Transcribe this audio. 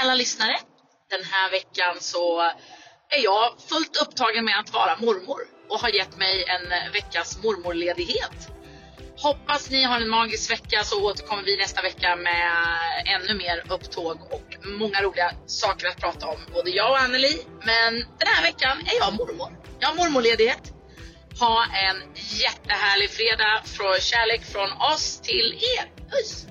alla lyssnare. Den här veckan så är jag fullt upptagen med att vara mormor och har gett mig en veckas mormorledighet. Hoppas ni har en magisk vecka så återkommer vi nästa vecka med ännu mer upptåg och många roliga saker att prata om. Både jag och Anneli. Men den här veckan är jag mormor. Jag har mormorledighet. Ha en jättehärlig fredag. Från kärlek från oss till er. Puss!